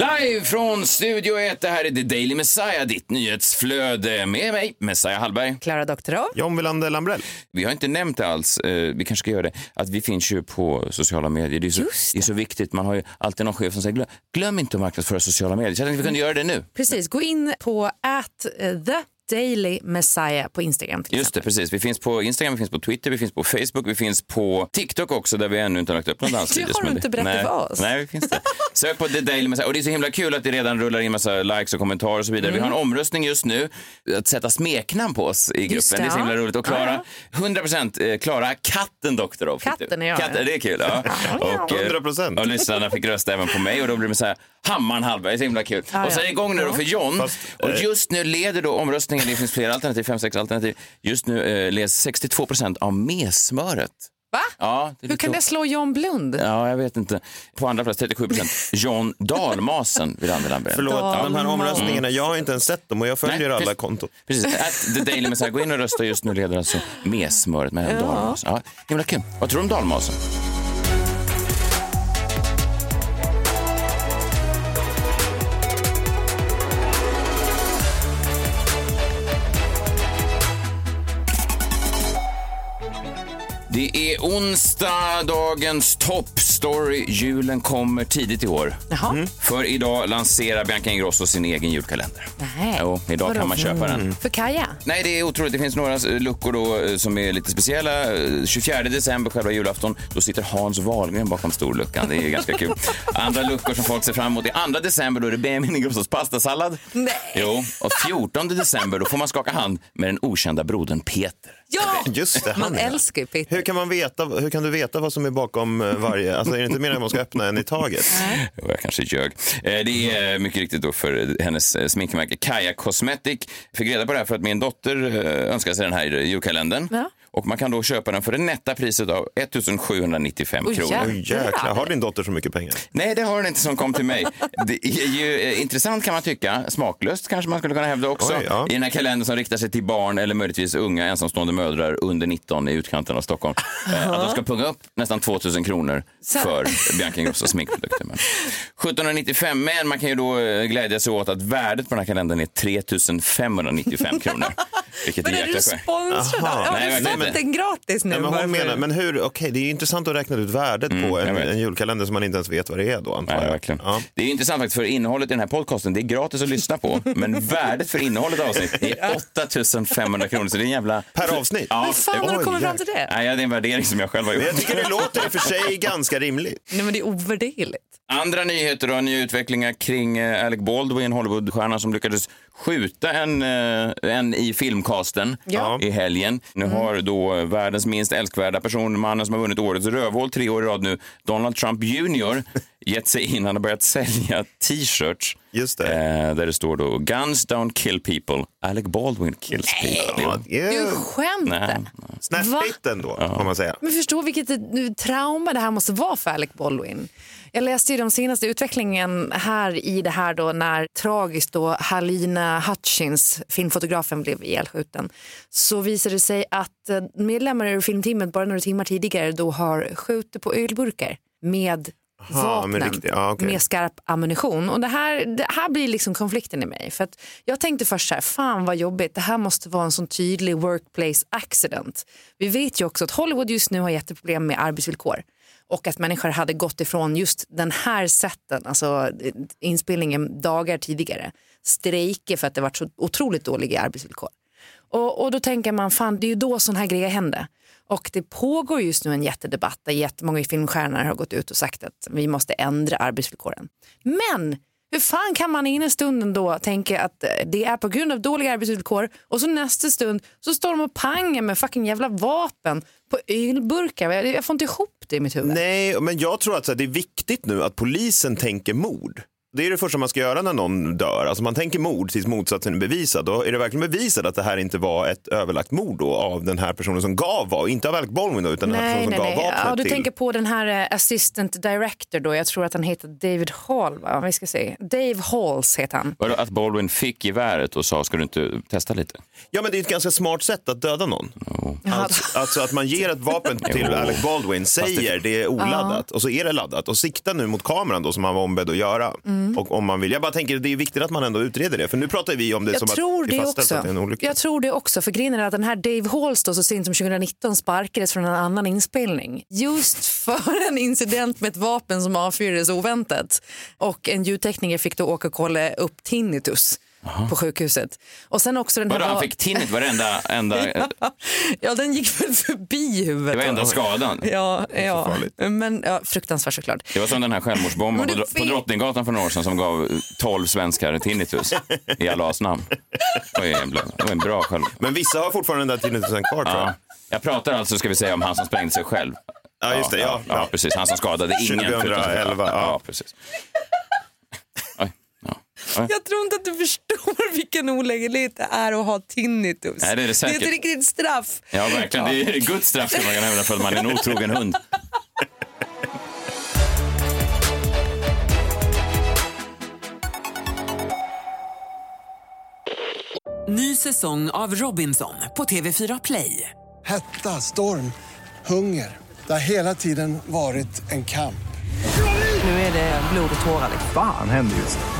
Live från Studio 1, det här är The Daily Messiah, ditt nyhetsflöde med mig, Messiah Hallberg. Klara Doktorov. John Wilander Lambrell. Vi har inte nämnt det alls, eh, vi kanske ska göra det, att vi finns ju på sociala medier. Det är så, Just det. är så viktigt, man har ju alltid någon chef som säger glöm, glöm inte att marknadsföra sociala medier. Så jag tänkte vi kunde göra det nu. Precis, gå in på at eh, the Daily Messiah på Instagram. Till Just det, precis. Vi finns på Instagram, vi finns på Twitter, vi finns på Facebook, vi finns på TikTok också där vi ännu inte har lagt upp någon dansvideo. Det har du inte berättat nej, för oss. Nej, vi finns det. Sök på The Daily Messiah. Och det är så himla kul att det redan rullar in massa likes och kommentarer och så vidare. Vi har en omröstning just nu att sätta smeknamn på oss i gruppen. Det, det är så himla roligt. Och Klara, 100 procent Klara, katten Doktorov. Katten är jag. Katten, det är kul. Ja. Och, eh, 100%. Och lyssnarna fick rösta även på mig och då blir det så här, Hammaren Hallberg, så himla kul. Ja, och så är det ja. igång nu då för John. Fast, och eh, just nu leder då omröstningen, det finns flera alternativ, fem, sex alternativ. Just nu eh, leds 62 procent av messmöret. Va? Ja, det är Hur kan det slå John Blund? Ja, jag vet inte. På andra plats 37 procent. John Dalmasen vill Andra Lambrell. Förlåt, Ja. de här omröstningarna, jag har inte ens sett dem och jag följer Nej, alla precis. konton. Precis, at the Daily Messiah. Gå in och rösta. Just nu leder alltså messmöret med Dalmasen. Ja, himla kul. Vad tror du om Dalmasen? Det är onsdag, dagens toppstory. Julen kommer tidigt i år. Jaha. För idag lanserar Bianca Ingrosso sin egen julkalender. Nej. Jo, idag Vadå? kan man köpa den. För Kaja? Nej, det är otroligt. Det finns några eh, luckor då eh, som är lite speciella. Eh, 24 december, själva julafton, då sitter Hans Wahlgren bakom storluckan. Det är ganska kul. Andra luckor som folk ser fram emot är 2 december, då är det Benjamin Ingrossos pastasallad. Nej. Jo, och 14 december, då får man skaka hand med den okända brodern Peter. Ja! Just det, Man älskar ju Peter. Hur kan, man veta, hur kan du veta vad som är bakom eh, varje? Alltså är det inte mer att man ska öppna en i taget? Jo, Jag kanske ljög. Eh, Det är mycket riktigt då för hennes eh, sminkmärke Kaja Cosmetic. Fick reda på det här för att min dotter eh, önskar sig den här julkalendern. Ja. Och man kan då köpa den för det nätta priset av 1775 Oj, kronor. jävlar. Oj, jäklar, har din dotter så mycket pengar? Nej, det har den inte som kom till mig. Det är ju eh, intressant kan man tycka. Smaklöst kanske man skulle kunna hävda också. Oj, ja. I den här kalendern som riktar sig till barn eller möjligtvis unga ensamstående mödrar under 19 i utkanten av Stockholm. Eh, att de ska punga upp nästan 2000 kronor för Bianca Ingrossos sminkprodukter. Men 1795, men man kan ju då eh, glädja sig åt att värdet på den här kalendern är 3595 kronor. Vilket är Men är jäkla du skönt. sponsrad? Nej, fått inte. den gratis nu? Nej, men hon menar, men hur, okej, det är intressant att räkna ut värdet på en, en julkalender som man inte ens vet vad det är då antar Nej, jag. verkligen. Ja. Det är intressant faktiskt för innehållet i den här podcasten, det är gratis att lyssna på. Men värdet för innehållet av avsnitt är 8500 kronor. Så det är en jävla... Per avsnitt? Ja, Hur fan har du kommit fram till det? Nej, det är en värdering som jag själv har Men jag gjort. tycker det låter i och för sig ganska rimligt. Nej, men det är ovärderligt. Andra nyheter och nya utvecklingar kring eh, Alec Baldwin, Hollywoodstjärnan som lyckades skjuta en, eh, en i filmcasten Ja. i helgen. Nu har då världens minst älskvärda person, mannen som har vunnit årets rövhål tre år i rad nu, Donald Trump Jr, gett sig in. Han har börjat sälja t-shirts Just det. eh, där det står då Guns don't kill people, Alec Baldwin kills people. Ja, det Du skämtar. snärtigt ändå, får man säga. Men förstå vilket trauma det här måste vara för Alec Baldwin. Jag läste ju den senaste utvecklingen här i det här då när tragiskt då Halina Hutchins, filmfotografen, blev ihjälskjuten. Så visade det sig att eh, medlemmar ur filmteamet bara några timmar tidigare då har skjutit på ölburkar med Aha, vapnen med ja, okej. med skarp ammunition. Och det här, det här blir liksom konflikten i mig. För jag tänkte först så här, fan vad jobbigt, det här måste vara en sån tydlig workplace accident. Vi vet ju också att Hollywood just nu har jätteproblem med arbetsvillkor och att människor hade gått ifrån just den här sätten, alltså inspelningen dagar tidigare, strejker för att det var så otroligt dåliga arbetsvillkor. Och, och då tänker man, fan det är ju då sån här grejer händer. Och det pågår just nu en jättedebatt där jättemånga filmstjärnor har gått ut och sagt att vi måste ändra arbetsvillkoren. Men hur fan kan man i ena stunden då tänka att eh, det är på grund av dåliga arbetsvillkor och så nästa stund så står de och pangar med fucking jävla vapen på ölburkar. Jag, får inte ihop det i mitt huvud. Nej, men jag tror att det är viktigt nu att polisen tänker mord. Det är det första man ska göra när någon dör. Alltså man tänker mord tills motsatsen är bevisad. Då är det verkligen bevisat att det här inte var ett överlagt mord då av den här personen som gav var inte av Alec Baldwin då, utan den här Nej, personen nej, som nej. gav vapnet Ja, du till. tänker på den här eh, assistant director då. Jag tror att han heter David Hall. Va? Vi ska se. Dave Halls heter han. Att Baldwin fick geväret och sa, ska du inte testa lite? Ja, men det är ett ganska smart sätt att döda någon. Alltså, alltså att man ger ett vapen till. Alec Baldwin, säger det är oladdat och så är det laddat och sikta nu mot kameran då som han var ombedd att göra. Mm. Och om man vill. Jag bara tänker det är viktigt att man ändå utreder det, för nu pratar vi om det Jag som tror att det också. att det är en olycka. Jag tror det också. För grejen är att den här Dave Halls då, så sent som 2019 sparkades från en annan inspelning. Just för en incident med ett vapen som avfyrades oväntat. Och en ljudtekniker fick då åka och kolla upp tinnitus på sjukhuset. Och sen också den här... Vadå, han fick tinnet varenda enda, det ja, den gick väl förbi huvudet. var enda skadan. Ja, ja. men ja, fruktansvärt såklart. Det var som den här självmordsbombaren Men på, det på Drottninggatan för några år sedan som gav 12 svenskar tinnitus i Allahs namn. Det var en, bra- det själv... Men vissa har fortfarande den där tinnitusen kvar tror jag. Ja. Jag pratar alltså, ska vi säga, om han som sprängde sig själv. Ja, just det. Ja, ja, ja. precis. Han som skadade ingen. förutom sig själv. 2011, ja. ja. precis. Ja. Jag tror inte att du förstår vilken olägenhet det är att ha tinnitus. Nej, det är det det är ett riktigt straff. Ja, verkligen. Det är Guds straff skulle man kan hävda för att man är en otrogen hund. Ny säsong av Robinson på TV4 Play. Hetta, storm, hunger. Det har hela tiden varit en kamp. Nu är det blod och tårar. liksom. Fan händer just nu.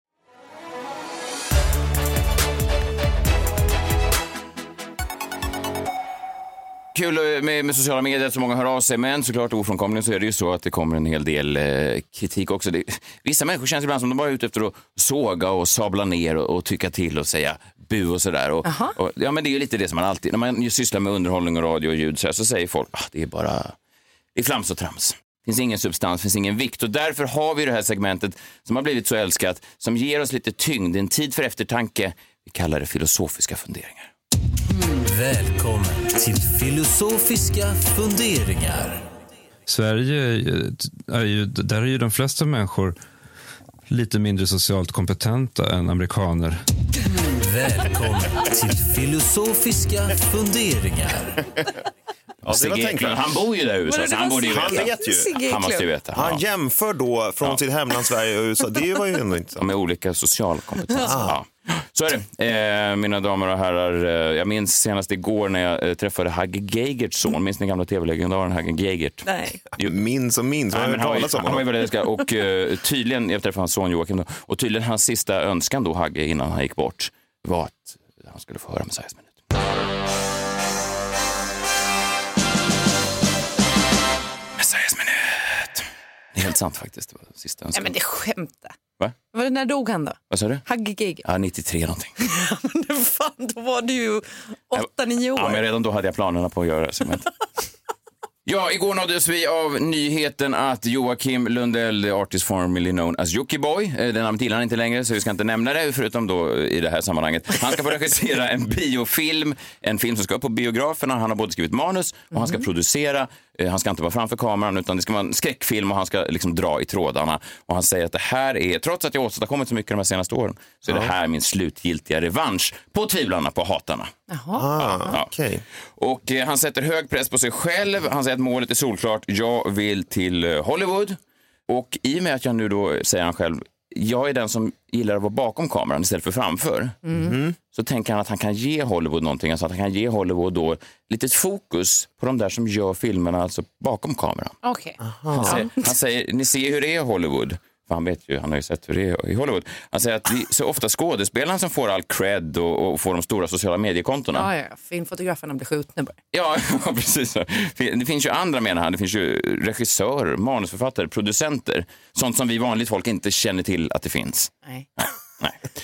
Kul eh, med, med sociala medier att så många hör av sig, men såklart ofrånkomligen så är det ju så att det kommer en hel del eh, kritik också. Det, vissa människor känns ibland som de bara är ute efter att såga och sabla ner och, och tycka till och säga bu och sådär. Och, och, ja, men det är ju lite det som man alltid, när man sysslar med underhållning och radio och ljud så, här, så säger folk ah, det är bara det är flams och trams. Det finns ingen substans, finns ingen vikt och därför har vi det här segmentet som har blivit så älskat, som ger oss lite tyngd, en tid för eftertanke. Vi kallar det filosofiska funderingar. Välkommen till filosofiska funderingar. Sverige är ju- är ju, där är ju de flesta människor lite mindre socialt kompetenta än amerikaner. Välkommen till filosofiska funderingar. Ja, det var Sigge han bor ju där i USA, så han borde ju Han veta. vet ju. Han måste ju veta. Han Ja. jämför då från sitt hemland Sverige och USA. Det var ju ändå inte De är olika social kompetens. Ja. Så är det. Eh, mina damer och herrar, eh, jag minns senast igår när jag eh, träffade Hagge Geigerts son. Minns ni gamla tv-legendaren Hagge Geigert? Nej. minns och minns. Man har hört talas om han var ju väldigt älskad och eh, tydligen, jag träffade hans son Joakim då, och tydligen hans sista önskan då, Hagge, innan han gick bort, var att han skulle få höra Messiahs minut. Det är helt sant faktiskt. Det var sista Nej, önskan. men det skämtar. Va? Var det när dog han då? Vad sa du? Hagge Geigert? Ja, 93 någonting. Men fan, då var du ju 8-9 år. Ja, men redan då hade jag planerna på att göra det. segmentet. Ja, igår nåddes vi av nyheten att Joakim Lundell, the artist formerly known as Jockiboi, eh, det namnet gillar han inte längre så vi ska inte nämna det förutom då i det här sammanhanget. Han ska få regissera en biofilm, en film som ska upp på biograferna. Han har både skrivit manus och han ska producera. Eh, Han ska inte vara framför kameran utan det ska vara en skräckfilm och han ska liksom dra i trådarna. Och han säger att det här är, trots att jag åstadkommit så mycket de här senaste åren, så är det här min slutgiltiga revansch på tvivlarna, på hatarna. Ah, Ja. okej. Och eh, han sätter hög press på sig själv. Han säger att målet är solklart. Jag vill till eh, Hollywood. Och i och med att jag nu då, säger han själv, jag är den som gillar att vara bakom kameran istället för framför. Så tänker han att han kan ge Hollywood någonting. Alltså att han kan ge Hollywood då lite fokus på de där som gör filmerna alltså bakom kameran. Okej. Han säger, han säger, ni ser hur det är Hollywood. För han vet ju, han har ju sett hur det är i Hollywood. Han säger att det är så ofta skådespelarna som får all cred och, och får de stora sociala mediekontona. Ja, ja. Filmfotograferna blir skjutna bara. Ja, ja, precis. Det finns ju andra menar han. Det finns ju regissörer, manusförfattare, producenter. Sånt som vi vanligt folk inte känner till att det finns. Nej.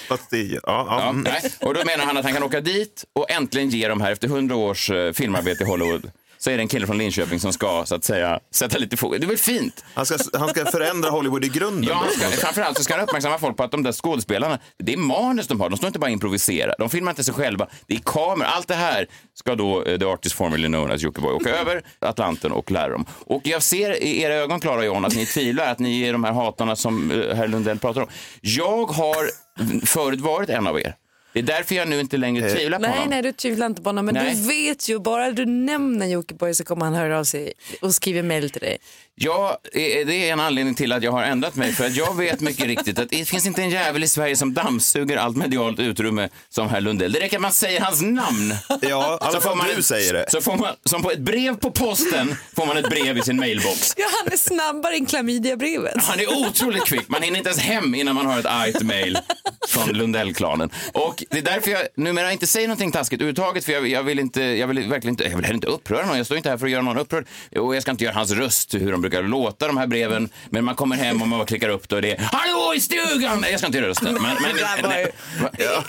Fast det, ja, ja. Ja, nej. Och då menar han att han kan åka dit och äntligen ge dem här, efter hundra års eh, filmarbete i Hollywood, så är det en kille från Linköping som ska så att säga sätta lite fokus. Det är väl fint? Han ska, han ska förändra Hollywood i grunden. Ja, han ska, framförallt så ska han uppmärksamma folk på att de där skådespelarna, det är manus de har, de står inte bara och improviserar. De filmar inte sig själva, det är kameror. Allt det här ska då eh, The Artist Formerly Known as Jockiboi åka över Atlanten och lära dem. Och jag ser i era ögon, Klara och John, att ni tvivlar, att ni är de här hatarna som eh, herr Lundell pratar om. Jag har förut varit en av er. Det är därför jag nu inte längre tvivlar på Nej, honom. nej, du tvivlar inte på honom. Men Nej. du vet ju, bara du nämner Jockiboi så kommer han höra av sig och skriva mejl till dig. Ja, eh, det är en anledning till att jag har ändrat mig. För att jag vet mycket riktigt att det finns inte en jävel i Sverige som dammsuger allt medialt utrymme som herr Lundell. Det räcker att man säger hans namn. Ja, alla får man du säger det. Så får man, som på ett brev på posten får man ett brev i sin mailbox. Ja, han är snabbare än klamydiabrevet. Han är otroligt kvick. Man hinner inte ens hem innan man har ett argt mail från Lundell-klanen. Och det är därför jag numera inte säger någonting taskigt överhuvudtaget. För jag, jag vill inte, jag vill verkligen inte, jag vill inte uppröra någon. Jag står inte här för att göra någon upprörd. Och jag ska inte göra hans röst, hur de brukar låta de här breven. Men man kommer hem och man klickar upp det och det är Hallå i stugan! Jag ska inte göra rösten. Men, men, jag? Ja,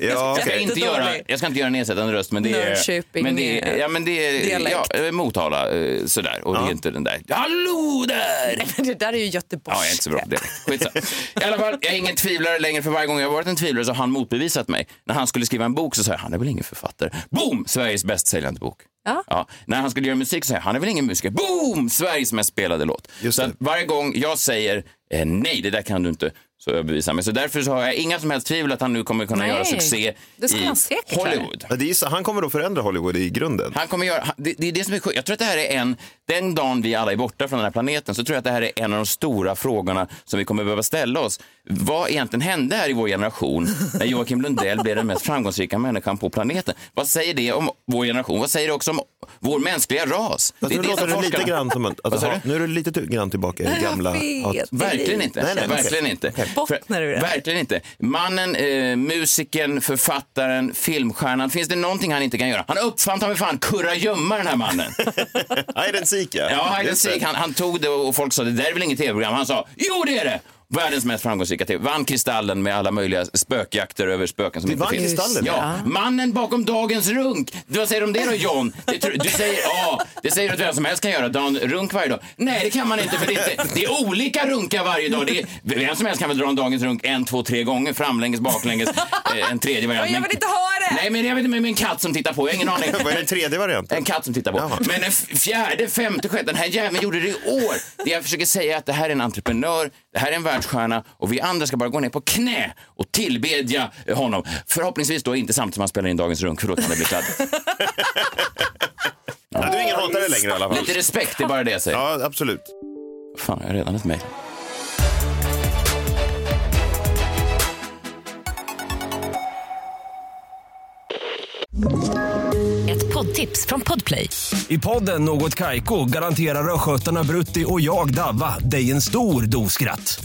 jag, ska inte göra, Jättedålig. jag ska inte göra en nedsättande röst, men det är... Men det är, ja, men det är dialekt. ja, eh, Motala, eh, sådär. Och det är inte den där Hallå där! Det där är ju göteborgska. Ja, jag är inte så bra på det. Skitsamma. I alla fall, jag är ingen tvivlare längre för varje gång jag varit en tvivlare så har han motbevisat mig. När han skulle skriva en bok så sa jag, han är väl ingen författare. Boom! Sveriges bäst säljande bok. Ja. När han skulle göra musik så sa jag, han är väl ingen musiker. Boom! Sveriges mest spelade låt. Just så varje gång jag säger, eh, nej, det där kan du inte, så överbevisar mig. Så därför så har jag inga som helst tvivel att han nu kommer kunna Nej, göra succé i säkert. Hollywood. Ja, det är, han kommer då förändra Hollywood i grunden. Han kommer göra, det, det är det som är. Jag tror att det här är en, den dagen vi alla är borta från den här planeten så tror jag att det här är en av de stora frågorna som vi kommer behöva ställa oss. Vad egentligen hände här i vår generation när Joakim Lundell blev den mest framgångsrika människan på planeten? Vad säger det om vår generation? Vad säger det också om vår mänskliga ras? Nu låter det lite forskarna- grann som en, Vad alltså, sa du? nu är det lite grann tillbaka i gamla... Jag vet. Verkligen inte. Nej, nej, verkligen inte. Bottnar du det? Verkligen inte. Mannen, eh, musikern, författaren, filmstjärnan. Finns det någonting han inte kan göra? Han uppfann ta mig fan kurragömma den här mannen. Hide and seek, ja. Ja, hide and seek. Han, han tog det och folk sa det där är väl inget tv-program. Han sa jo det är det. Världens mest framgångsrika tv. Vann Kristallen med alla möjliga spökjakter över spöken som Det inte vann finns. Kristallen? Ja, mannen bakom dagens runk. Vad säger du om det då John? Det, du säger ja, det säger du att vem som helst kan göra. Dra en runk varje dag. Nej, det kan man inte för det är, inte, det är olika runkar varje dag. Det är, vem som helst kan väl dra en dagens runk en, två, tre gånger. Framlänges, baklänges, eh, en tredje variant. Men jag vill inte höra det! Nej, men jag vet inte med en katt som tittar på. Jag har ingen aning. Vad är den tredje varianten? En katt som tittar på. Jaha. Men en fjärde, femte, sjätte, den här jäveln gjorde det i år. Det jag försöker säga är att det här är en entreprenör, det här är en världsstjärna och vi andra ska bara gå ner på knä och tillbedja honom. Förhoppningsvis då inte samtidigt som han spelar in dagens runk, förlåt om det blir kladdigt. Ja, du är ingen hatare längre i alla fall. Lite respekt, det är bara det jag säger. Ja, absolut. Fan, jag har redan ett mejl. Ett poddtips från Podplay. I podden Något Kaiko garanterar östgötarna Brutti och jag, Davva, dig en stor dos skratt.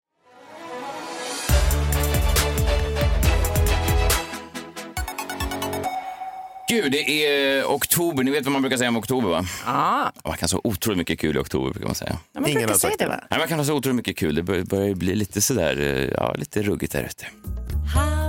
Gud, det är oktober. Ni vet vad man brukar säga om oktober, va? Ja, Man kan ha så otroligt mycket kul i oktober, brukar man säga. man Ingen brukar säga det va? Nej, man kan ha så otroligt mycket kul. Det bör- börjar ju bli lite sådär, eh, ja, lite ruggigt där ute. How's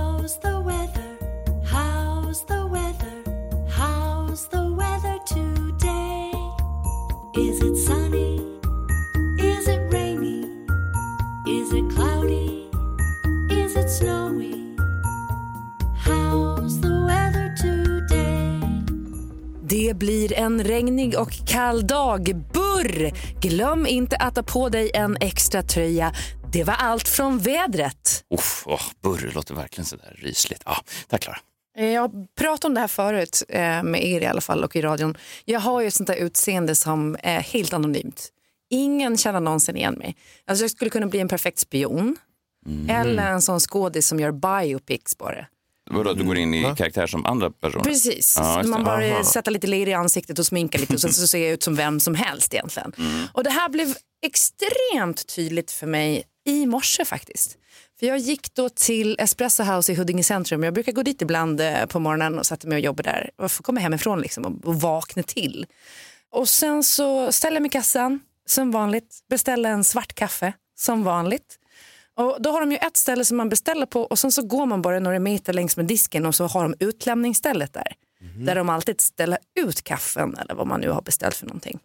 och kall dag. Burr! Glöm inte att ta på dig en extra tröja. Det var allt från vädret. Uff, åh, burr låter verkligen sådär rysligt. Ja, tack Klara. Eh, Jag har pratat om det här förut eh, med er i alla fall och i radion. Jag har ju ett sånt där utseende som är helt anonymt. Ingen känner någonsin igen mig. Alltså jag skulle kunna bli en perfekt spion. Eller en sån skådis som gör biopics på det. Vadå, du går in i karaktär som andra personer? Precis, det. man bara Aha. sätter lite ler i ansiktet och sminka lite och sen så ser jag ut som vem som helst egentligen. Mm. Och det här blev extremt tydligt för mig i morse faktiskt. För jag gick då till Espresso House i Huddinge centrum. Jag brukar gå dit ibland eh, på morgonen och sätta mig och jobba där. Och få komma hemifrån liksom och, och vakna till. Och sen så ställer jag mig i kassan som vanligt. Beställer en svart kaffe som vanligt. Och då har de ju ett ställe som man beställer på och sen så går man bara några meter längs med disken och så har de utlämningsstället där. Där de alltid ställer ut kaffen eller vad man nu har beställt för någonting.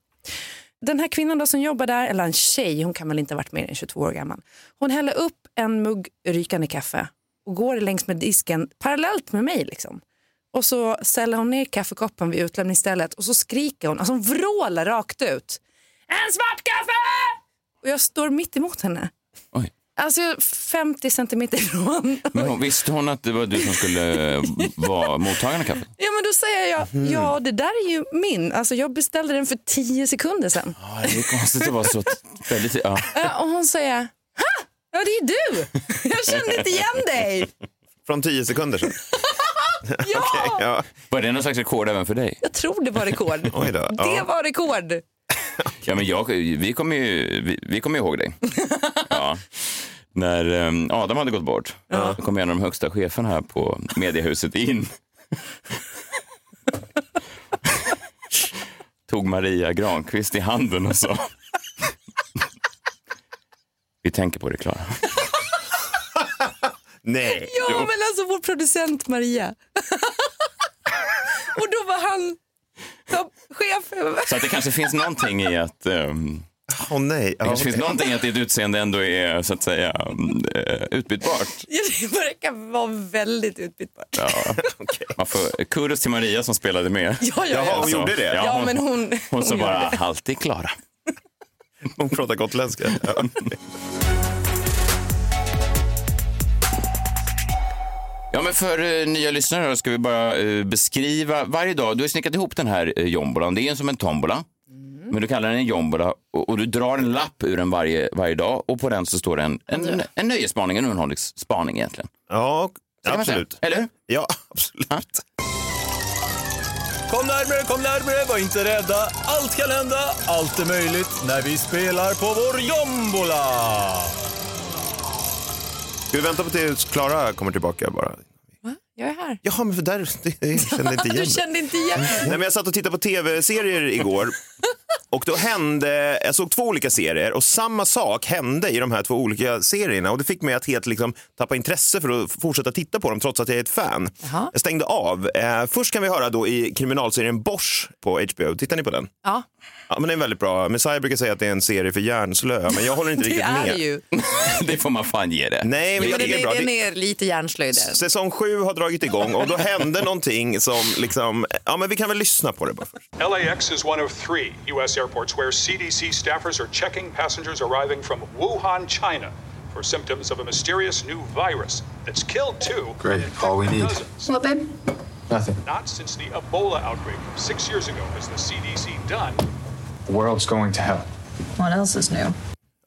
Den här kvinnan då som jobbar där, eller en tjej, hon kan väl inte ha varit mer än 22 år gammal. Hon häller upp en mugg rykande kaffe och går längs med disken parallellt med mig. Liksom. Och så ställer hon ner kaffekoppen vid utlämningsstället och så skriker hon, alltså hon vrålar rakt ut. En svart kaffe! Och jag står mitt emot henne. Alltså jag är 50 centimeter ifrån. Men hon, visste hon att det var du som skulle eh, vara mottagaren av kaffet? Ja men då säger jag, Mhm. ja det där är ju min. Alltså jag beställde den för 10 sekunder sedan. Ja, det är konstigt att vara så väldigt... Ja. Och hon säger, ha! Ja det är du! Jag kände inte igen dig. Från tio sekunder sedan. Ja! Ja. Var det någon slags rekord även för dig? Jag tror det var rekord. Oj då. Det Ja. var rekord. Ja, men jag, vi kommer ju vi, vi kommer ihåg dig. Ja. När um, Adam hade gått bort, då kom en av de högsta cheferna här på mediehuset in. Tog Maria Granqvist i handen och sa Vi tänker på det, Klara. Nej. Ja men alltså vår producent Maria. och då var han ja, chef. Så att det kanske finns någonting i att um, Åh nej. det Ja, kanske finns okej. någonting i att ditt utseende ändå är så att säga um, eh, utbytbart. Ja, det verkar vara väldigt utbytbart. Ja. Man får kudos till Maria som spelade med. Ja, ja, ja. Jaha, hon gjorde det? Ja, hon, men hon... hon sa hon bara det. alltid Klara. Hon pratar gotländska. Ja. Ja, men för eh, nya lyssnare ska vi bara eh, beskriva varje dag. Du har snickat ihop den här eh, jombolan. Det är en som en tombola. Men du kallar den en jombola och, och du drar en lapp ur den varje, varje dag och på den så står det en, en, en nöjesspaning, en underhållningsspaning egentligen. Ja, absolut. Eller? Ja, absolut. Kom närmre, kom närmre, var inte rädda. Allt kan hända, allt är möjligt när vi spelar på vår jombola. Ska vi vänta på tills Klara kommer tillbaka bara? Jag är här. Jaha, men för där, jag kände inte igen Du det. kände inte igen. Nej, men jag satt och tittade på tv-serier igår. Och då hände, jag såg två olika serier och samma sak hände i de här två olika serierna. Och det fick mig att helt liksom tappa intresse för att fortsätta titta på dem trots att jag är ett fan. Jaha. Jag stängde av. Eh, först kan vi höra då i kriminalserien Bosch på HBO. Tittar ni på den? Ja, Ja, men den är väldigt bra. Messiah brukar säga att det är en serie för hjärnslöa, men jag håller inte det riktigt är med. det ju. det får man fan ge det. Nej, men jag Men tycker det är bra. den Det- är lite hjärnslöjd. Säsong sju har dragit igång och då hände någonting som liksom, ja men vi kan väl lyssna på det bara först. LAX is one of three U.S. airports where CDC staffers are checking passengers arriving from Wuhan, China, for symptoms of a mysterious new virus that's killed two. Great, all we need. What, babe? Nothing. Not since the Ebola outbreak six years ago has the CDC done. World's going to hell. What else is new?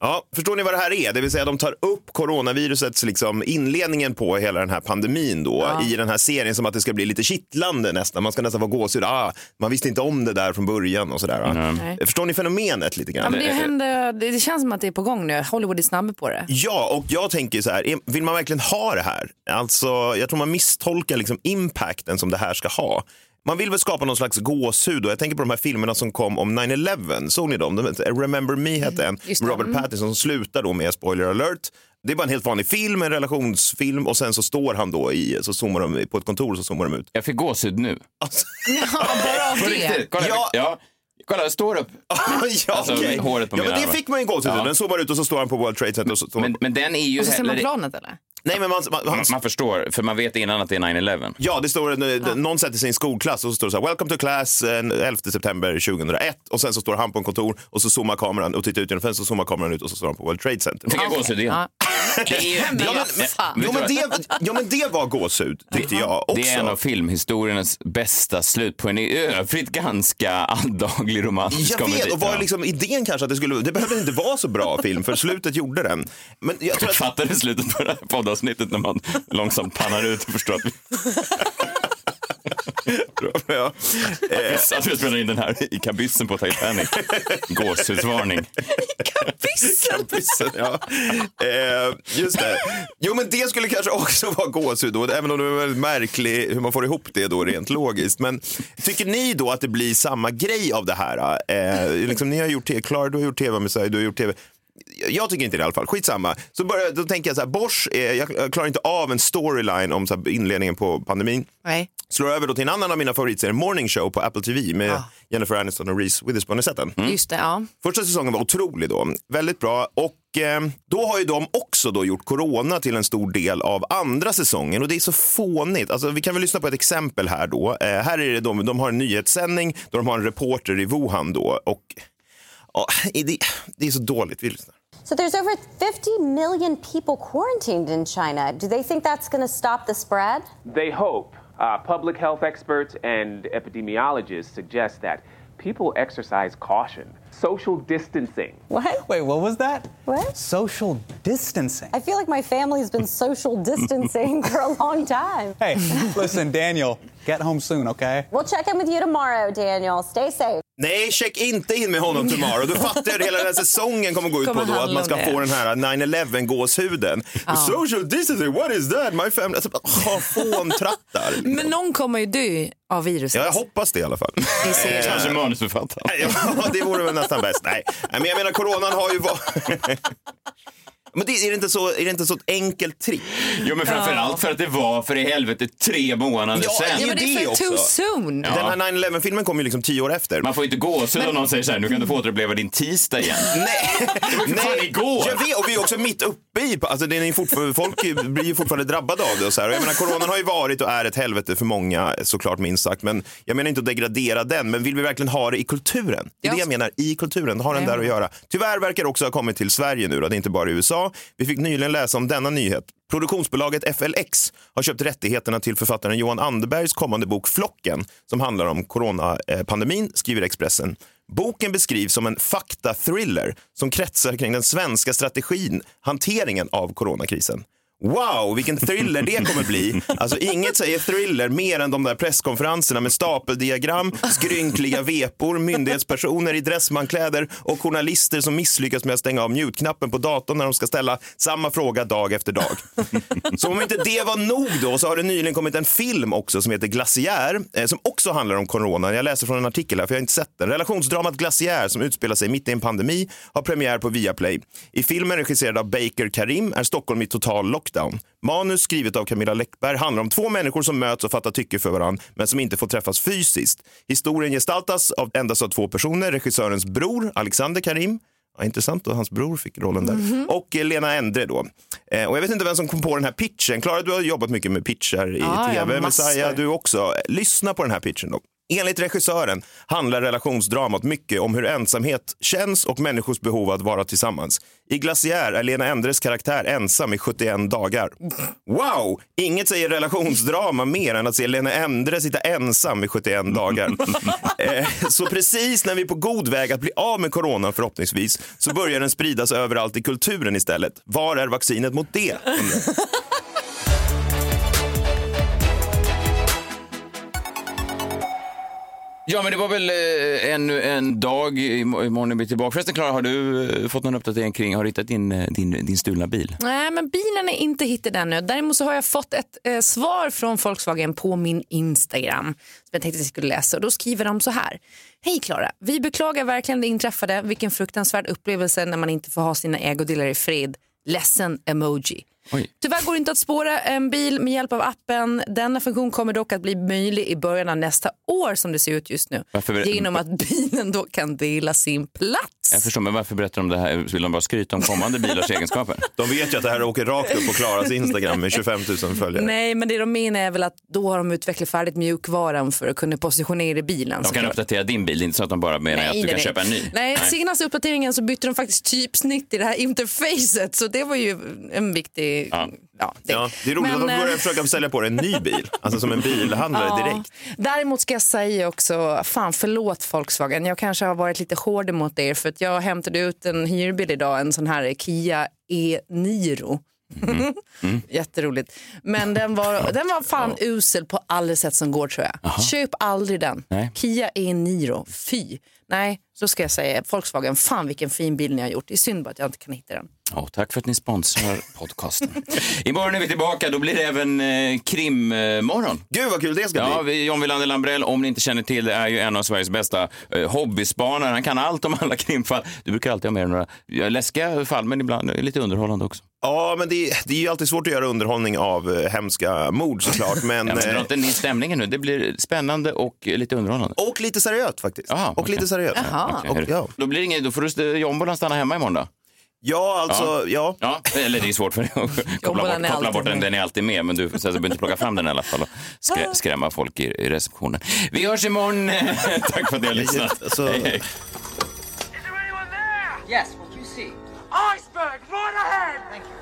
Ja, förstår ni vad det här är? Det vill säga de tar upp coronavirusets liksom inledningen på hela den här pandemin då i den här serien som att det ska bli lite kittlande nästan. Man ska nästan vara gåshud. Ah, man visste inte om det där från början och sådär. Nej. Förstår ni fenomenet lite Ja, grann? men det, händer, det, känns som att det är på gång nu. Hollywood är snabba på det. Ja, och jag tänker så här, är- vill man verkligen ha det här? Alltså, jag tror man misstolkar liksom impacten som det här ska ha. Man vill väl skapa någon slags gåshud och jag tänker på de här filmerna som kom om 9-11. Såg ni dem? De Remember Me hette en. det. Robert Mm. Pattinson som slutar då med, spoiler alert, det är bara en helt vanlig film, en relationsfilm och sen så står han då i, så zoomar de på ett kontor och så zoomar de ut. Jag fick gåshud nu. Alltså, Ja, bara av På det. Kolla, Ja. ja. Kolla, jag står upp. ja, Alltså, okej. håret på ja, men det armar. fick man ju en gåshud. Ja. Den zoomar ut och så står han på World Trade Center. Och så Men, men den är ju... Och så ser man planet eller? Nej, men man, man, man, man, förstår, för man vet innan att det är 9-11. Ja, det står en, någon sätter sig i en skolklass och så står det så här, welcome to class eh, 11 september 2001 och sen så står han på en kontor och så zoomar kameran och tittar ut genom fönstret och zoomar kameran ut och så står han på World Trade Center. Fick jag gåshud igen? Ja. Det är, Ja, men, jo, men det, ja, men det var gåshud, tyckte jag också. det är en av filmhistoriens bästa slut på en i övrigt ganska alldaglig romantisk Jag komedi. vet, och var liksom idén kanske att det skulle, det behövde inte vara så bra film, för slutet gjorde den. Men jag tror att, fattade slutet på det här poddavsnittet när man långsamt pannar ut och förstår att vi, ja, att vi spelar in den här i kabyssen på Titanic. Gåshudsvarning. Kabyssen, ja. Eh, just det. Jo, men det skulle kanske också vara gåshud, då, även om det är väldigt märkligt hur man får ihop det då rent logiskt. Men tycker ni då att det blir samma grej av det här? Eh, liksom, ni har gjort tv, Klara, du har gjort tv med sig, du har gjort tv. Jag tycker inte det i alla fall. Skitsamma. Så börjar, då tänker jag så här, Bosch, eh, jag klarar inte av en storyline om så här, inledningen på pandemin. Nej. Slår över då till en annan av mina favoritserier, Morning Show på Apple TV med Ah. Jennifer Aniston och Reese Witherspoon. Har sett den? Just det, ja. Första säsongen var otrolig då, väldigt bra. Och eh, då har ju de också då gjort corona till en stor del av andra säsongen och det är så fånigt. Alltså, vi kan väl lyssna på ett exempel här då. Eh, här är det de, de har en nyhetssändning då de har en reporter i Wuhan då och ja, det, det är så dåligt. Vi lyssnar. So there's over 50 million people quarantined in China. Do they think that's going to stop the spread? They hope. Uh, public health experts and epidemiologists suggest that people exercise caution. Social distancing. What? Wait, what was that? What? Social distancing. I feel like my family's been social distancing for a long time. Hey, listen, Daniel, get home soon, okay? We'll check in with you tomorrow, Daniel. Stay safe. Nej, check inte in med honom tomorrow. Du fattar jag att hela den här säsongen kommer gå ut Kommer på då att man ska få den här 9-11 gåshuden. Social distancing, what is that? My family... Alltså, oh, fåntrattar. Men någon kommer ju dö av viruset. Ja, jag hoppas det i alla fall. Vi ser Eh, Kanske manusförfattaren. Ja, det vore väl nästan bäst. Nej, Nej, men jag menar coronan har ju varit... Men det, är, det inte så, är det inte så ett enkelt trick? Jo, men framförallt för att det var för i helvete tre månader Ja, sedan. ja, men det är för too soon. Den här 9-11-filmen kom ju liksom tio år efter. Man får inte gåshud om någon säger så här, nu kan du få återuppleva din tisdag igen. Nej, Det var fan igår. Jag vet, och vi är också mitt uppe i, alltså det är ju fortfarande, folk blir ju fortfarande drabbade av det. Och så här. Och jag menar, coronan har ju varit och är ett helvete för många, såklart minst sagt. Men jag menar inte att degradera den, men vill vi verkligen ha det i kulturen? Det är det jag menar, i kulturen, har den där att göra. Tyvärr verkar det också ha kommit till Sverige nu, då. det är inte bara i USA. Vi fick nyligen läsa om denna nyhet. Produktionsbolaget FLX har köpt rättigheterna till författaren Johan Anderbergs kommande bok Flocken som handlar om coronapandemin, skriver Expressen. Boken beskrivs som en faktathriller som kretsar kring den svenska strategin, hanteringen av coronakrisen. Wow, vilken thriller det kommer bli. Alltså inget säger thriller mer än de där presskonferenserna med stapeldiagram, skrynkliga vepor, myndighetspersoner i dressmankläder och journalister som misslyckas med att stänga av mute-knappen på datorn när de ska ställa samma fråga dag efter dag. Så om inte det var nog då så har det nyligen kommit en film också som heter Glaciär eh, som också handlar om corona. Jag läser från en artikel här för jag har inte sett den. Relationsdramat Glaciär som utspelar sig mitt i en pandemi har premiär på Viaplay. I filmen regisserad av Baker Karim är Stockholm i total lockdown. Manus skrivet av Camilla Läckberg handlar om två människor som möts och fattar tycke för varandra men som inte får träffas fysiskt. Historien gestaltas av endast av två personer, regissörens bror Alexander Karim Ja, intressant att hans bror fick rollen där. Mhm. Och eh, Lena Endre då. Eh, och jag vet inte vem som kom på den här pitchen. Klara, du har jobbat mycket med pitcher i Ja, ja, tv. massor. Messiah, du också. Lyssna på den här pitchen då. Enligt regissören handlar relationsdramat mycket om hur ensamhet känns och människors behov att vara tillsammans. I Glaciär är Lena Endres karaktär ensam i 71 dagar. Wow! Inget säger relationsdrama mer än att se Lena Endre sitta ensam i 71 dagar. Eh, Så precis när vi är på god väg att bli av med corona förhoppningsvis så börjar den spridas överallt i kulturen istället. Var är vaccinet mot det? Ja, men det var väl eh, ännu en dag. Imorgon är vi tillbaka. Förresten, Klara, har du eh, fått någon uppdatering kring, har du hittat din, eh, din, din stulna bil? Nej, men bilen är inte hittad ännu. Däremot så har jag fått ett eh, svar från Volkswagen på min Instagram som jag tänkte att jag skulle läsa. Och då skriver de så här. Hej Klara, vi beklagar verkligen det inträffade. Vilken fruktansvärd upplevelse när man inte får ha sina ägodelar i fred. Ledsen emoji. Tyvärr går det inte att spåra en bil med hjälp av appen. Denna funktion kommer dock att bli möjlig i början av nästa år som det ser ut just nu. Varför Genom att bilen då kan dela sin plats. Jag förstår, men varför berättar de det här? Vill de bara skryta om kommande bilars egenskaper? De vet ju att det här åker rakt upp på Klaras Instagram med 25 000 följare. Nej, men det de menar är väl att då har de utvecklat färdigt mjukvaran för att kunna positionera bilen. De kan uppdatera din bil, det är inte så att de bara menar att du kan köpa en ny. Nej, senaste uppdateringen så bytte de faktiskt typsnitt i det här interfacet så det var ju en viktig... Ja. det. Ja, det är roligt Men, att de börjar eh, försöka sälja på dig en ny bil, alltså som en bilhandlare Ja. direkt. Däremot ska jag säga också, fan förlåt Volkswagen, jag kanske har varit lite hård mot er för att jag hämtade ut en hyrbil idag, en sån här Kia E-Niro. Jätteroligt. Men den var, den var fan usel på alla sätt som går tror jag. Köp aldrig den. Nej. Kia E-Niro, fy. Nej, så ska jag säga Volkswagen, fan vilken fin bil ni har gjort. Det är synd bara att jag inte kan hitta den. Ja, tack för att ni sponsrar podcasten. Imorgon är vi tillbaka, då blir det även eh, krimmorgon. Gud vad kul det ska Ja, vi, John Wilander Lambrell, om ni inte känner till det, är ju en av Sveriges bästa eh, hobbyspanare. Han kan allt om alla krimfall. Du brukar alltid ha med dig några läskiga fall, men ibland lite underhållande också. Ja, men det, det är ju alltid svårt att göra underhållning av eh, hemska mord såklart. Men, Ja, men dra eh, inte ner stämningen nu. Det blir spännande och eh, lite underhållande. och lite seriöst faktiskt. Aha, och okej. lite seriöst. Okej, Och, ja. Då blir det inget, då får du st- jombolan stanna hemma imorgon då? Ja, alltså, ja. Ja, eller det är svårt för dig att koppla bort, koppla bort den. med. Den är alltid med, men du, behöver inte plocka fram den i alla fall och skrä, skrämma folk i, i receptionen. Vi hörs imorgon. Tack för att ni har lyssnat. Alltså, Hej, hej. Yes, what you see? Iceberg, right ahead!